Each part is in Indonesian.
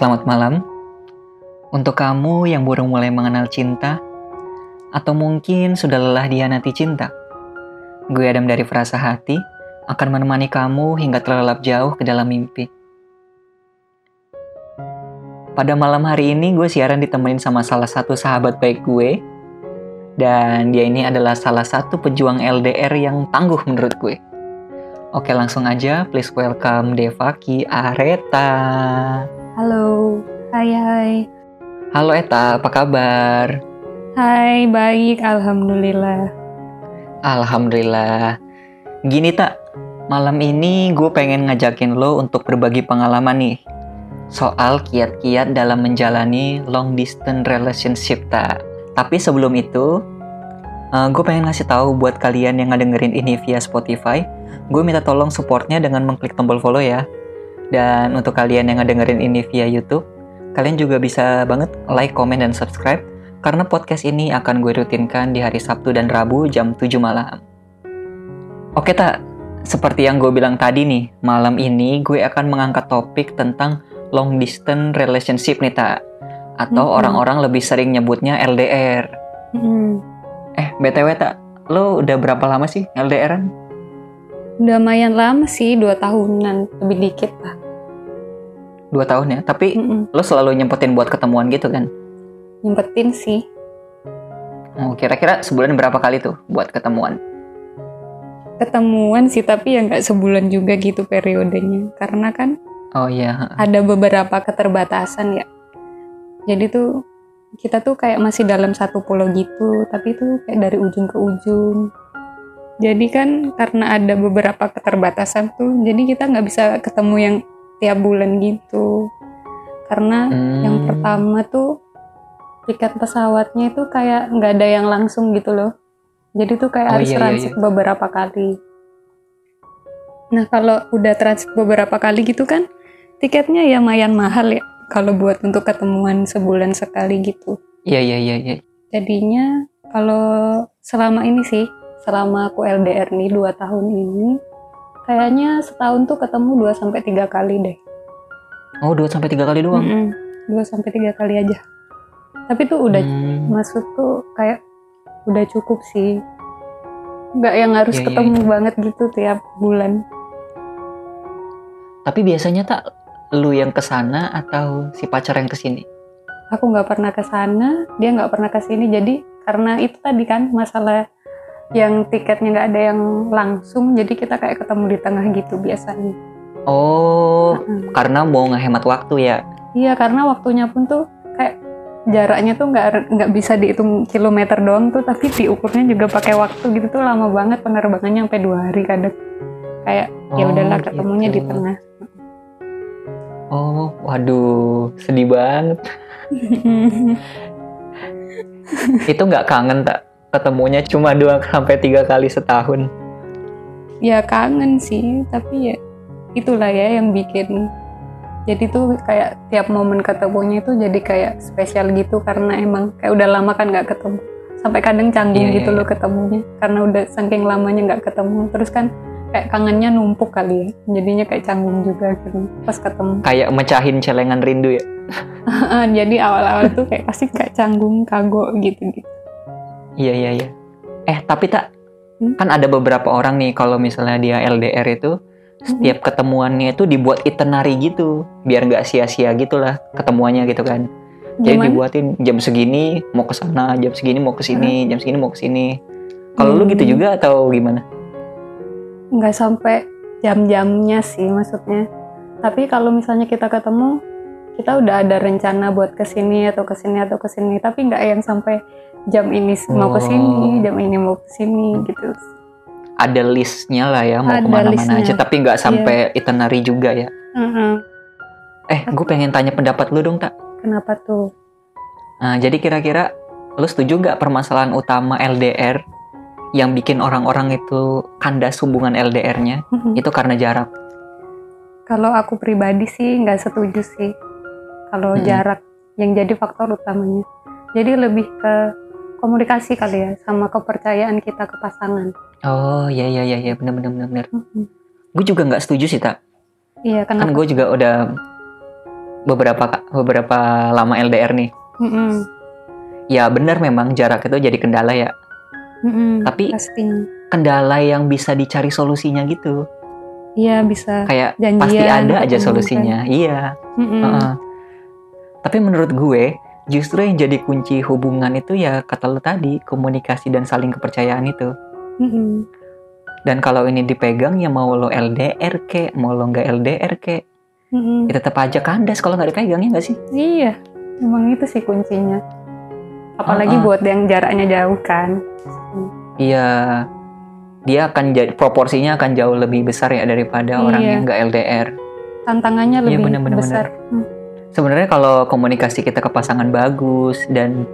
Selamat malam. Untuk kamu yang baru mulai mengenal cinta, atau mungkin sudah lelah dihianati cinta, gue Adam dari Frasa Hati akan menemani kamu hingga terlelap jauh ke dalam mimpi. Pada malam hari ini gue siaran ditemenin sama salah satu sahabat baik gue, dan dia ini adalah salah satu pejuang LDR yang tangguh menurut gue. Oke langsung aja, please welcome Devaki Areta. Halo, hai hai. Halo Eta, apa kabar? Hai, baik, alhamdulillah. Alhamdulillah. Gini tak, malam ini gue pengen ngajakin lo untuk berbagi pengalaman nih. Soal kiat-kiat dalam menjalani long distance relationship tak. Tapi sebelum itu, uh, gue pengen ngasih tahu buat kalian yang ngedengerin ini via Spotify, gue minta tolong supportnya dengan mengklik tombol follow ya. Dan untuk kalian yang ngedengerin ini via YouTube, kalian juga bisa banget like, comment, dan subscribe karena podcast ini akan gue rutinkan di hari Sabtu dan Rabu jam 7 malam. Oke tak, seperti yang gue bilang tadi nih, malam ini gue akan mengangkat topik tentang long distance relationship nih tak. Atau orang-orang lebih sering nyebutnya LDR. Hmm, Eh, BTW tak, lo udah berapa lama sih LDRan? Udah lumayan lama sih, dua tahunan, lebih dikit lah. Dua tahun ya, tapi Mm-mm. lo selalu nyempetin buat ketemuan gitu kan? Nyempetin sih, Oh, kira-kira sebulan berapa kali tuh buat ketemuan? ketemuan sih, tapi ya nggak sebulan juga gitu periodenya. Karena kan Oh iya, ada beberapa keterbatasan ya. Jadi tuh kita tuh kayak masih dalam satu pulau gitu, tapi tuh kayak dari ujung ke ujung. Jadi kan karena ada beberapa keterbatasan tuh, jadi kita nggak bisa ketemu yang tiap bulan gitu. Karena Hmm. yang pertama tuh tiket pesawatnya itu kayak nggak ada yang langsung gitu loh. Jadi tuh kayak Oh, harus iya, iya, transit beberapa kali. Nah kalau udah transit beberapa kali gitu kan, tiketnya ya lumayan mahal ya. Kalau buat untuk ketemuan sebulan sekali gitu. Iya, iya, iya, iya. Jadinya kalau selama ini sih, selama aku LDR nih dua tahun ini, kayaknya setahun tuh ketemu 2 sampai tiga kali deh. Oh, dua sampai tiga kali doang. Mm-mm. Dua sampai tiga kali aja. Tapi tuh udah Hmm. maksud tuh kayak udah cukup sih nggak yang harus Iya, iya, ketemu banget gitu tiap bulan Tapi biasanya tak lu yang ke sana atau si pacar yang ke sini? aku nggak pernah ke sana dia nggak pernah ke sini jadi karena itu tadi kan masalah yang tiketnya nggak ada yang langsung jadi kita kayak ketemu di tengah gitu biasanya Oh, Mm-mm. karena mau ngehemat waktu ya. iya karena waktunya pun tuh kayak jaraknya tuh nggak nggak bisa dihitung kilometer doang tuh tapi diukurnya juga pakai waktu gitu tuh lama banget penerbangannya sampai dua hari kadang kayak ya Oh, udahlah ketemunya di gitu. tengah Oh, waduh, sedih banget. Itu nggak kangen tak? Ketemunya cuma dua sampai tiga kali setahun. ya kangen sih tapi ya itulah ya yang bikin jadi tuh kayak tiap momen ketemunya itu jadi kayak spesial gitu karena emang kayak udah lama kan nggak ketemu. Sampai kadang canggung Iya, gitu iya, loh ketemunya karena udah saking lamanya nggak ketemu. Terus kan kayak kangennya numpuk kali ya jadinya kayak canggung juga gitu pas ketemu. Kayak mecahin celengan rindu ya. jadi awal-awal tuh kayak pasti kayak canggung kagok gitu gitu Iya, iya, iya. Eh, tapi tak Hmm? kan ada beberapa orang nih kalau misalnya dia LDR itu setiap ketemuannya itu dibuat itinerary gitu biar nggak sia-sia gitulah ketemuannya gitu kan jadi Gimana? dibuatin jam segini mau ke sana jam segini mau ke sini jam segini mau ke sini kalau lu gitu Hmm. juga atau gimana nggak sampai jam-jamnya sih maksudnya. Tapi kalau misalnya kita ketemu, kita udah ada rencana buat ke sini atau ke sini atau ke sini. Tapi nggak yang sampai jam ini mau Oh. ke sini, jam ini mau ke sini gitu. ada listnya lah ya mau ke mana-mana aja tapi nggak sampai itinerary juga ya Heeh. eh gue pengen tanya pendapat lu dong tak Kenapa tuh? Nah, jadi kira-kira lu setuju nggak permasalahan utama LDR yang bikin orang-orang itu kandas hubungan LDR-nya Mm-mm. itu karena jarak Kalau aku pribadi sih nggak setuju sih. Kalau jarak yang jadi faktor utamanya. Jadi lebih ke komunikasi kali ya sama kepercayaan kita ke pasangan. Oh iya iya iya iya bener bener bener bener. Mm-mm. Gue juga nggak setuju sih tak. Iya, Kan kenapa? gue juga udah beberapa beberapa lama LDR nih. Mm-mm. Ya benar memang jarak itu jadi kendala ya. Mm-mm, Tapi- pastinya Kendala yang bisa dicari solusinya gitu. iya bisa Kayak Janjian, pasti ada aja solusinya. Iya. Mm-mm. Heeh. Tapi menurut gue, justru yang jadi kunci hubungan itu ya kata lo tadi, komunikasi dan saling kepercayaan itu. Mm-mm. Dan kalau ini dipegang ya mau lo LDR ke, mau lo nggak LDR ke, Mm-mm. ya tetap aja kandas kalau nggak dipegang ya nggak sih? Iya, emang itu sih kuncinya. Apalagi ah. buat yang jaraknya jauh kan. Iya, dia akan jadi proporsinya akan jauh lebih besar ya daripada orang Iya. yang nggak LDR. Tantangannya Iya, lebih bener-bener, besar. Hmm. Sebenarnya kalau komunikasi kita ke pasangan bagus dan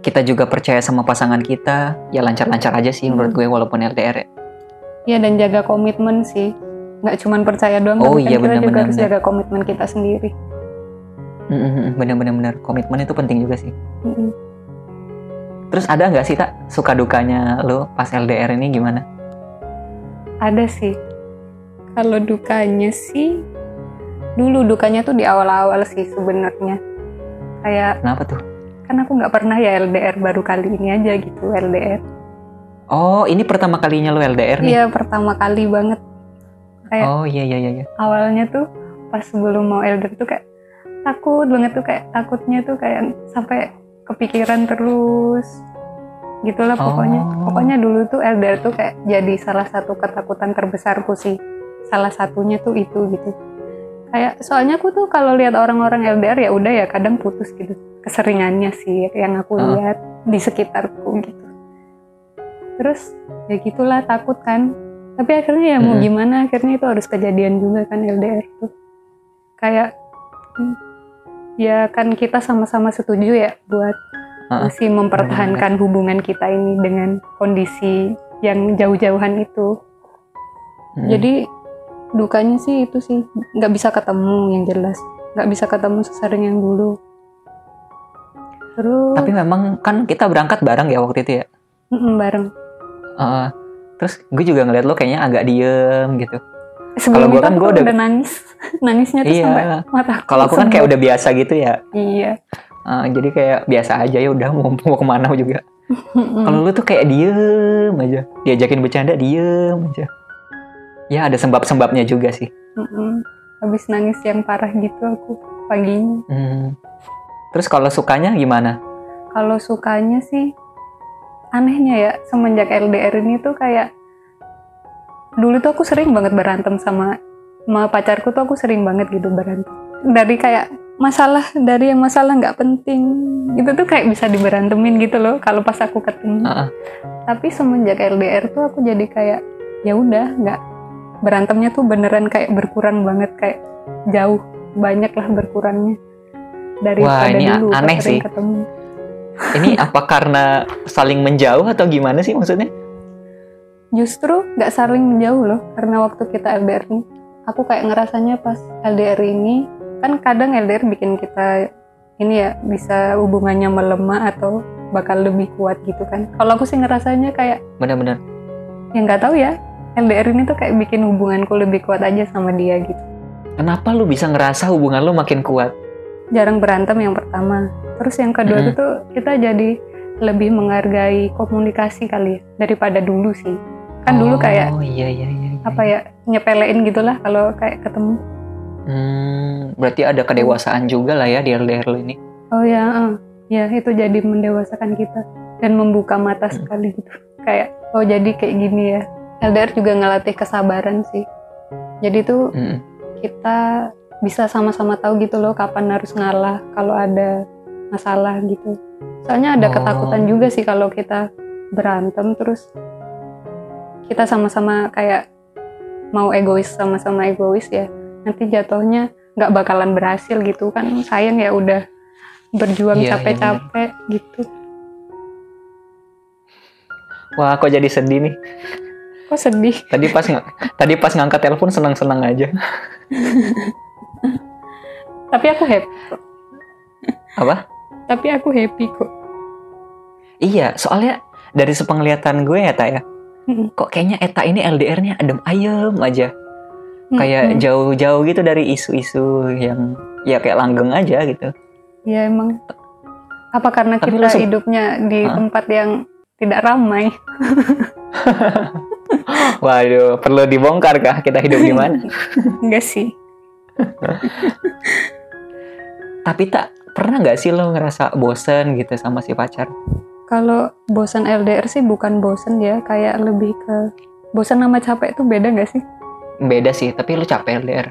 kita juga percaya sama pasangan kita, ya lancar-lancar aja sih menurut gue walaupun LDR. ya. Iya dan jaga komitmen sih. Nggak cuma percaya doang, Oh tapi iya, kan kita juga benar-benar, harus jaga komitmen kita sendiri. Bener-bener bener. komitmen itu penting juga sih. Terus ada nggak sih tak suka dukanya lo pas LDR ini gimana? Ada sih. Kalau dukanya sih, dulu dukanya tuh di awal-awal sih sebenarnya. Kayak Kenapa tuh? kan aku nggak pernah ya LDR baru kali ini aja gitu LDR. Oh, ini pertama kalinya lo LDR nih? Iya pertama kali banget. Kayak Oh iya iya iya. iya. awalnya tuh pas sebelum mau LDR tuh kayak takut banget tuh kayak takutnya tuh kayak sampai kepikiran terus gitulah pokoknya Oh. pokoknya dulu tuh LDR tuh kayak jadi salah satu ketakutan terbesarku sih salah satunya tuh itu gitu kayak soalnya aku tuh kalau lihat orang-orang LDR ya udah ya kadang putus gitu keseringannya sih yang aku Ah. lihat di sekitarku gitu terus ya gitulah takut kan tapi akhirnya ya mau Mm-mm. gimana akhirnya itu harus kejadian juga kan LDR tuh kayak hmm, ya kan kita sama-sama setuju ya buat Ah, masih mempertahankan hubungan kita ini dengan kondisi yang jauh-jauhan itu Mm. jadi dukanya sih itu sih nggak bisa ketemu yang jelas nggak bisa ketemu sesering yang dulu terus Tapi memang kan kita berangkat bareng ya waktu itu ya. mm-mm, bareng Uh, terus gue juga ngeliat lo kayaknya agak diem gitu. gua itu kan aku gua udah- nangis nangisnya tuh Iya. sampai mata Kalau aku kan kayak udah biasa gitu ya. iya Uh, jadi kayak biasa aja ya udah mau mau ke mana juga. Kalau lu tuh kayak diem aja, diajakin bercanda diem aja. Ya ada sembab-sembabnya juga sih. Mm-mm. habis nangis yang parah gitu aku paginya Hmm. Terus kalau sukanya gimana? kalau sukanya sih anehnya ya semenjak LDR ini tuh kayak dulu tuh aku sering banget berantem sama sama pacarku tuh aku sering banget gitu berantem dari kayak masalah dari yang masalah nggak penting itu tuh kayak bisa diberantemin gitu loh kalau pas aku ketemu ah. tapi semenjak LDR tuh aku jadi kayak ya udah nggak berantemnya tuh beneran kayak berkurang banget kayak jauh banyak lah berkurangnya daripada ini dulu aneh sih. ketemu Ini apa karena saling menjauh atau gimana sih maksudnya? justru nggak saling menjauh loh karena waktu kita LDR nih aku kayak ngerasanya pas LDR ini kan kadang LDR bikin kita ini ya bisa hubungannya melemah atau bakal lebih kuat gitu kan kalau aku sih ngerasanya kayak Bener-bener. ya nggak tahu ya LDR ini tuh kayak bikin hubunganku lebih kuat aja sama dia gitu Kenapa lu bisa ngerasa hubungan lu makin kuat? jarang berantem yang pertama terus yang kedua Mm-mm. itu tuh kita jadi lebih menghargai komunikasi kali ya daripada dulu sih kan dulu kayak Oh iya iya iya. iya. apa ya nyepelein gitulah kalau kayak ketemu Hmm, berarti ada kedewasaan juga lah ya di LDR lu ini. oh ya eh. ya itu jadi mendewasakan kita dan membuka mata Hmm. sekali gitu kayak oh jadi kayak gini ya LDR juga ngelatih kesabaran sih jadi tuh Mm-mm. kita bisa sama-sama tahu gitu loh kapan harus ngalah kalau ada masalah gitu soalnya ada Oh. ketakutan juga sih kalau kita berantem terus kita sama-sama kayak mau egois sama-sama egois ya nanti jatuhnya nggak bakalan berhasil gitu kan sayang ya udah berjuang Iya, capek-capek gitu Wah, kok jadi sedih nih. Kok sedih Tadi pas tadi pas ngangkat telepon senang-senang aja. tapi aku happy Apa? tapi aku happy kok Iya, soalnya dari sepenglihatan gue ya, ya. Mm-mm. Kok kayaknya Eta ini LDR-nya adem ayem aja. Kayak jauh-jauh gitu dari isu-isu yang ya kayak langgeng aja gitu ya emang apa karena Tapi kita hidupnya di tempat yang tidak ramai waduh perlu dibongkar kah kita hidup di mana? Enggak sih. Tapi tak pernah nggak sih lo ngerasa bosen gitu sama si pacar? Kalau bosan LDR sih bukan bosan ya kayak lebih ke bosan sama capek itu beda nggak sih? Beda sih tapi lo capek LDR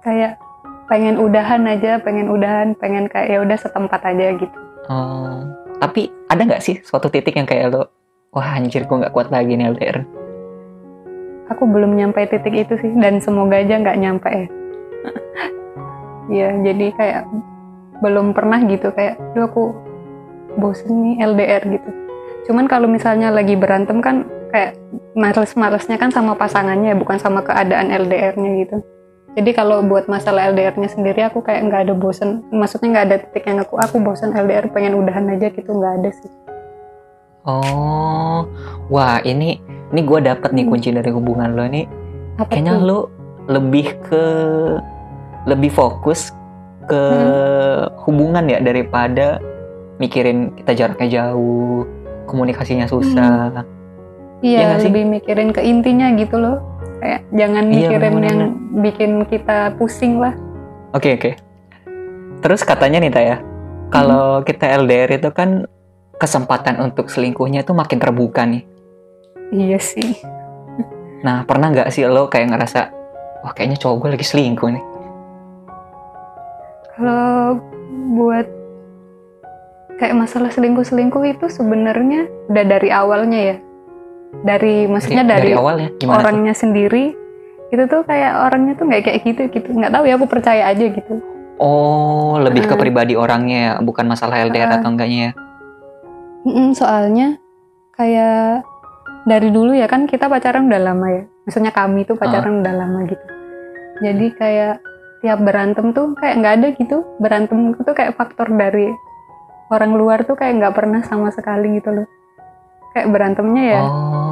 kayak pengen udahan aja pengen udahan pengen kayak ya udah setempat aja gitu. Oh tapi ada nggak sih suatu titik yang kayak lo wah anjir gue nggak kuat lagi nih LDR aku belum nyampe titik itu sih dan semoga aja nggak nyampe. Ya ya jadi kayak belum pernah gitu kayak duh aku bosen nih LDR gitu. Cuman kalau misalnya lagi berantem kan kayak males-malesnya kan sama pasangannya bukan sama keadaan LDR-nya gitu. Jadi kalau buat masalah LDR-nya sendiri aku kayak nggak ada bosen. Maksudnya nggak ada titik yang aku aku bosen LDR pengen udahan aja gitu nggak ada sih oh wah ini ini gue dapet nih Hmm. kunci dari hubungan lo nih apa kayaknya lo lebih ke lebih fokus ke Hmm. hubungan ya daripada mikirin kita jaraknya jauh komunikasinya susah Iya Iya, sih? lebih mikirin ke intinya gitu loh. Kayak jangan Iya, mikirin bener-bener. yang bikin kita pusing lah. oke oke terus katanya nih Taya kalau kita LDR itu kan kesempatan untuk selingkuhnya itu makin terbuka nih Iya sih. nah pernah nggak sih lo kayak ngerasa wah kayaknya cowok gue lagi selingkuh nih Kalau buat kayak masalah selingkuh-selingkuh itu sebenarnya udah dari awalnya ya. Dari maksudnya dari, awal ya gimana tuh? orangnya sendiri itu tuh kayak orangnya tuh nggak kayak gitu gitu. Nggak tahu ya aku percaya aja gitu. oh lebih ke Ah. pribadi orangnya ya bukan masalah LDR Ah. atau enggaknya ya Mm-mm, soalnya kayak dari dulu ya kan kita pacaran udah lama ya. Maksudnya kami tuh pacaran udah lama gitu. Jadi kayak tiap berantem tuh kayak nggak ada gitu. Berantem tuh kayak faktor dari orang luar tuh kayak nggak pernah sama sekali gitu loh. Kayak berantemnya ya oh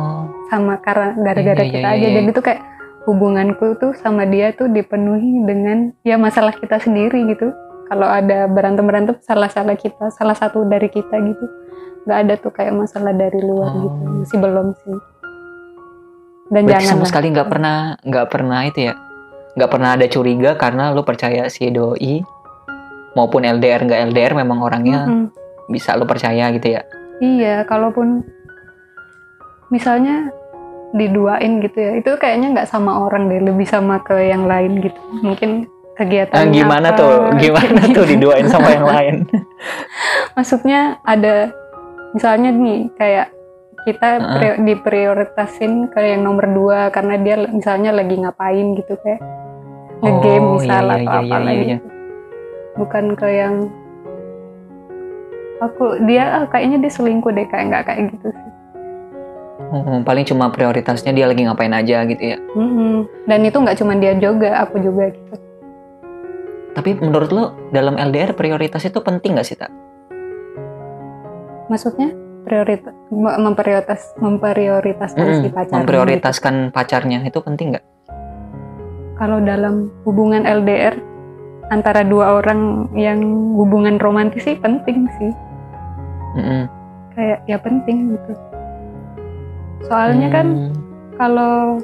sama karena gara-gara Iya, iya, kita iya, aja. iya. Jadi tuh kayak hubunganku tuh sama dia tuh dipenuhi dengan ya masalah kita sendiri gitu. Kalau ada berantem-berantem salah-salah kita, salah satu dari kita gitu. Nggak ada tuh kayak masalah dari luar Oh. gitu. Masih belum sih. Dan Berarti jangan sama lah. sekali nggak pernah nggak pernah itu ya nggak pernah ada curiga karena lo percaya si doi maupun LDR nggak LDR memang orangnya Mm-mm. bisa lo percaya gitu ya Iya, kalaupun misalnya diduain gitu ya, itu kayaknya nggak sama orang deh, lebih sama ke yang lain gitu. Mungkin kegiatan Nah, gimana apa, tuh gimana kayak tuh gitu. diduain sama yang lain Maksudnya ada misalnya nih kayak kita Heeh. pri- diprioritasin ke yang nomor dua karena dia misalnya lagi ngapain gitu kayak ngegame Oh, misal iya, atau iya, apa iya, lagi. iya. Bukan ke yang aku dia ah, kayaknya dia selingkuh deh kayak nggak kayak gitu sih. Oh, paling cuma prioritasnya dia lagi ngapain aja gitu ya Mm-mm. Dan itu nggak cuma dia juga, aku juga gitu. tapi menurut lo dalam LDR prioritas itu penting nggak sih tak Maksudnya prioritas memprioritas memprioritaskan Mm-mm, si pacarnya. memprioritaskan pacarnya itu penting nggak gitu. Kalau dalam hubungan LDR antara dua orang yang hubungan romantis sih penting sih. Mm-mm. Kayak ya penting gitu. Soalnya kan Hmm. kalau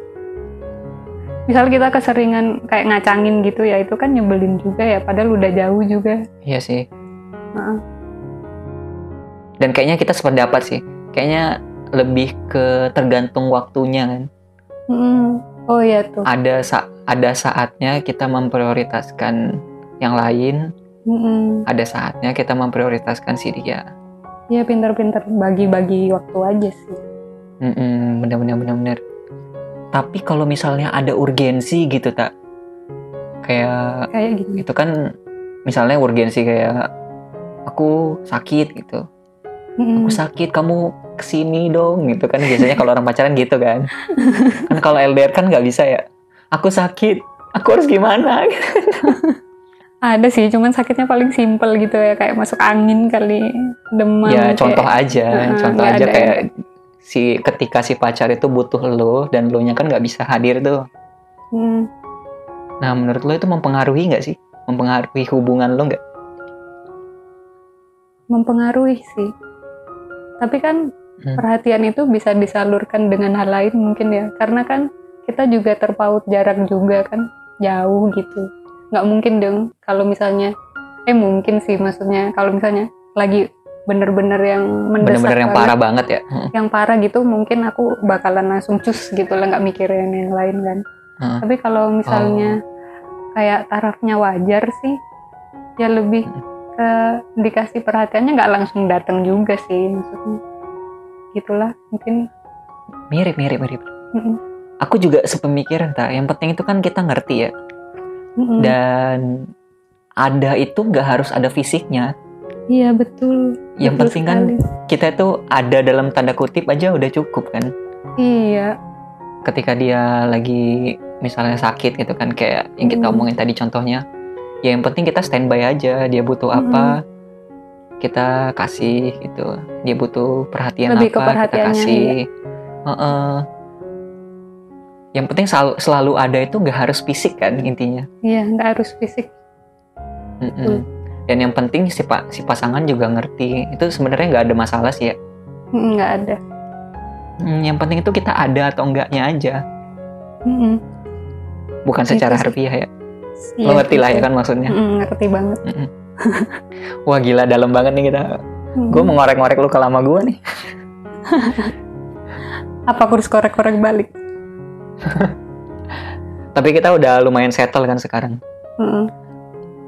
misal kita keseringan kayak ngacangin gitu ya itu kan nyebelin juga ya padahal udah jauh juga. iya sih Heeh. Dan kayaknya kita sependapat sih kayaknya lebih ke tergantung waktunya kan Mm-mm. Oh iya tuh. ada sa ada saatnya kita memprioritaskan yang lain Mm-mm. ada saatnya kita memprioritaskan si dia Ya pinter-pinter bagi-bagi waktu aja sih. Mm-mm, bener-bener bener-bener tapi kalau misalnya ada urgensi gitu tak kayak Kayak gini. itu kan misalnya urgensi kayak aku sakit gitu. Aku sakit kamu ke sini dong gitu kan. Biasanya kalau orang pacaran gitu kan. Kan kalau LDR kan nggak bisa ya. Aku sakit aku harus gimana? Ada sih, cuman sakitnya paling simpel gitu ya, kayak masuk angin kali, demam. ya kayak- contoh aja Heeh, contoh aja ada kayak si ketika si pacar itu butuh lo dan lo nya kan nggak bisa hadir tuh. Hmm, nah menurut lo itu mempengaruhi nggak sih? Mempengaruhi hubungan lo nggak? mempengaruhi sih tapi kan Hmm. perhatian itu bisa disalurkan dengan hal lain mungkin ya karena kan kita juga terpaut jarak juga kan jauh gitu nggak mungkin dong kalau misalnya eh mungkin sih maksudnya kalau misalnya lagi bener-bener yang mendesak Bener-bener yang parah banget ya. Hmm. yang parah gitu mungkin aku bakalan langsung cus gitu lah nggak mikirin yang lain kan Hmm. tapi kalau misalnya kayak tarafnya wajar sih ya lebih ke dikasih perhatiannya nggak langsung datang juga sih maksudnya gitulah mungkin Mirip, mirip, mirip. mm-mm, Aku juga sepemikiran tak. Yang penting itu kan kita ngerti ya. mm-mm. Dan ada itu nggak harus ada fisiknya. iya betul Yang betul penting kan sekali. kita itu ada dalam tanda kutip aja udah cukup kan. iya Ketika dia lagi misalnya sakit gitu kan kayak yang kita Mm. omongin tadi contohnya. Ya yang penting kita standby aja. Dia butuh apa kita kasih gitu. Dia butuh perhatian Lebih apa kita kasih. Heeh. Yang penting selalu, selalu ada itu nggak harus fisik kan intinya. iya nggak harus fisik Mm-mm. Betul. Dan yang penting si, pa- si pasangan juga ngerti. Itu sebenarnya nggak ada masalah sih ya. Mm, nggak ada Hmm, yang penting itu kita ada atau enggaknya aja. Mm-mm. Bukan Itu secara harfiah ya. Iya, Lo ngerti lah ya betul. kan maksudnya. Mm-mm, ngerti banget Mm-mm. Wah gila dalam banget nih kita. Mm-mm. Gue mau ngorek-ngorek lu ke lama gue nih. apa aku harus korek-korek balik Tapi kita udah lumayan settle kan sekarang. Mm-mm.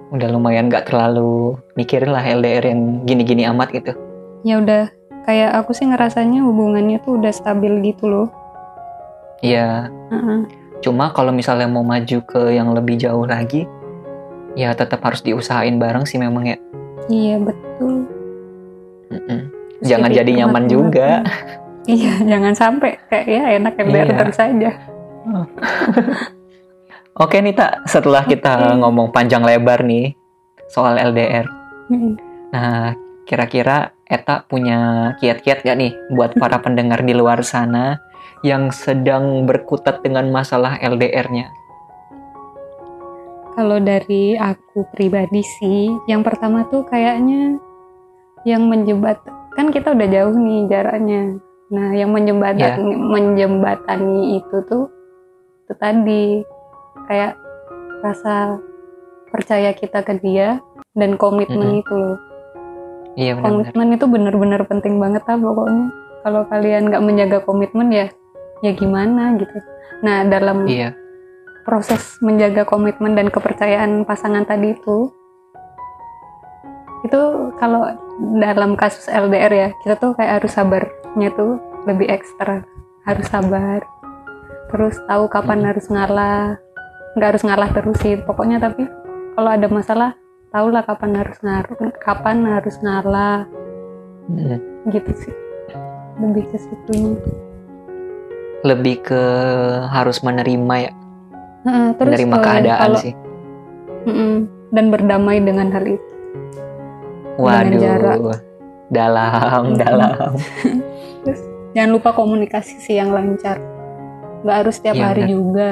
Udah lumayan nggak terlalu mikirin lah LDR yang gini-gini amat gitu. ya udah kayak aku sih ngerasanya hubungannya tuh udah stabil gitu loh Iya. Mm-mm. Cuma kalau misalnya mau maju ke yang lebih jauh lagi, ya tetap harus diusahain bareng sih memang ya. iya betul Jangan jadi nyaman juga. Iya, jangan sampai kayak ya enak LDR Iya. terus aja. Oke Nita, setelah kita ngomong panjang lebar nih soal LDR, Mm-mm. nah kira-kira Eta punya kiat-kiat gak nih buat para pendengar di luar sana yang sedang berkutat dengan masalah LDR-nya? Kalau dari aku pribadi sih, yang pertama tuh kayaknya yang menjebat kan kita udah jauh nih jaraknya. Nah, yang menjembatani menjembatani itu tuh itu tadi kayak rasa percaya kita ke dia dan komitmen Mm-mm. itu loh. Iya benar-benar. komitmen itu benar-benar penting banget lah pokoknya kalau kalian nggak menjaga komitmen ya ya gimana gitu. Nah dalam Iya, proses menjaga komitmen dan kepercayaan pasangan tadi itu itu kalau dalam kasus LDR ya kita tuh kayak harus sabarnya tuh lebih ekstra harus sabar. Terus tahu kapan Mm-mm. harus ngalah nggak harus ngalah terus sih. Pokoknya tapi kalau ada masalah tahulah kapan harus ngaruh kapan harus ngalah. Mm. gitu sih. Lebih ke situ lebih ke harus menerima ya, terus menerima keadaan kalau- sih. Mm-mm, dan berdamai dengan hal itu jarak. Waduh, dalam, Mm-mm. dalam. terus jangan lupa komunikasi sih yang lancar nggak harus setiap Iya, hari benar. juga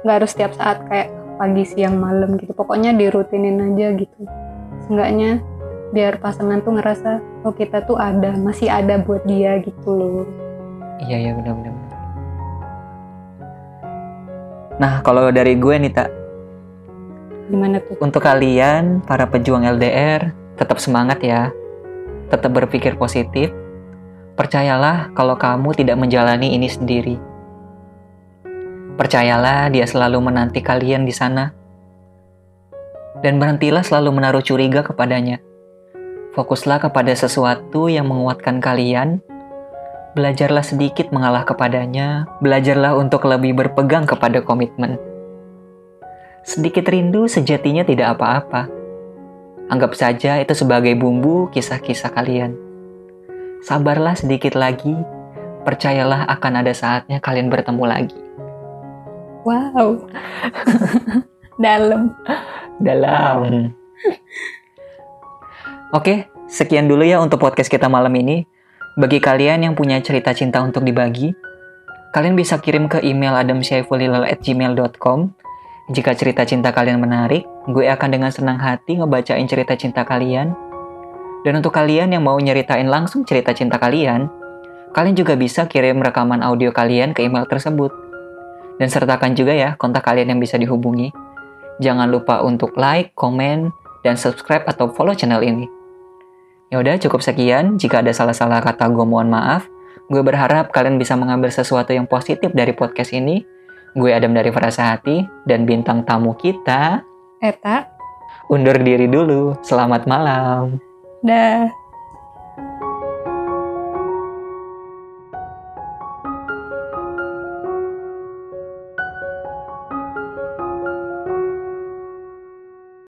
nggak harus setiap saat kayak pagi siang malam gitu pokoknya dirutinin aja gitu seenggaknya biar pasangan tuh ngerasa oh kita tuh ada masih ada buat dia gitu loh Iya, iya benar-benar. Nah, kalau dari gue nih tak, gimana tuh untuk kalian para pejuang LDR, tetap semangat ya. Tetap berpikir positif. Percayalah kalau kamu tidak menjalani ini sendiri. Percayalah dia selalu menanti kalian di sana. Dan berhentilah selalu menaruh curiga kepadanya. Fokuslah kepada sesuatu yang menguatkan kalian. Belajarlah sedikit mengalah kepadanya. Belajarlah untuk lebih berpegang kepada komitmen. Sedikit rindu sejatinya tidak apa-apa. Anggap saja itu sebagai bumbu kisah-kisah kalian. Sabarlah sedikit lagi. Percayalah akan ada saatnya kalian bertemu lagi. wow dalam dalam. Oke, sekian dulu ya untuk podcast kita malam ini. Bagi kalian yang punya cerita cinta untuk dibagi, kalian bisa kirim ke email adamsyaifulilal@gmail.com Jika cerita cinta kalian menarik, gue akan dengan senang hati ngebacain cerita cinta kalian. Dan untuk kalian yang mau nyeritain langsung cerita cinta kalian, kalian juga bisa kirim rekaman audio kalian ke email tersebut. Dan sertakan juga ya kontak kalian yang bisa dihubungi. Jangan lupa untuk like, komen, dan subscribe atau follow channel ini. Ya udah cukup sekian. Jika ada salah-salah kata gue mohon maaf. Gue berharap kalian bisa mengambil sesuatu yang positif dari podcast ini. Gue Adam dari Frasa Hati dan bintang tamu kita Eta, undur diri dulu. Selamat malam. dah.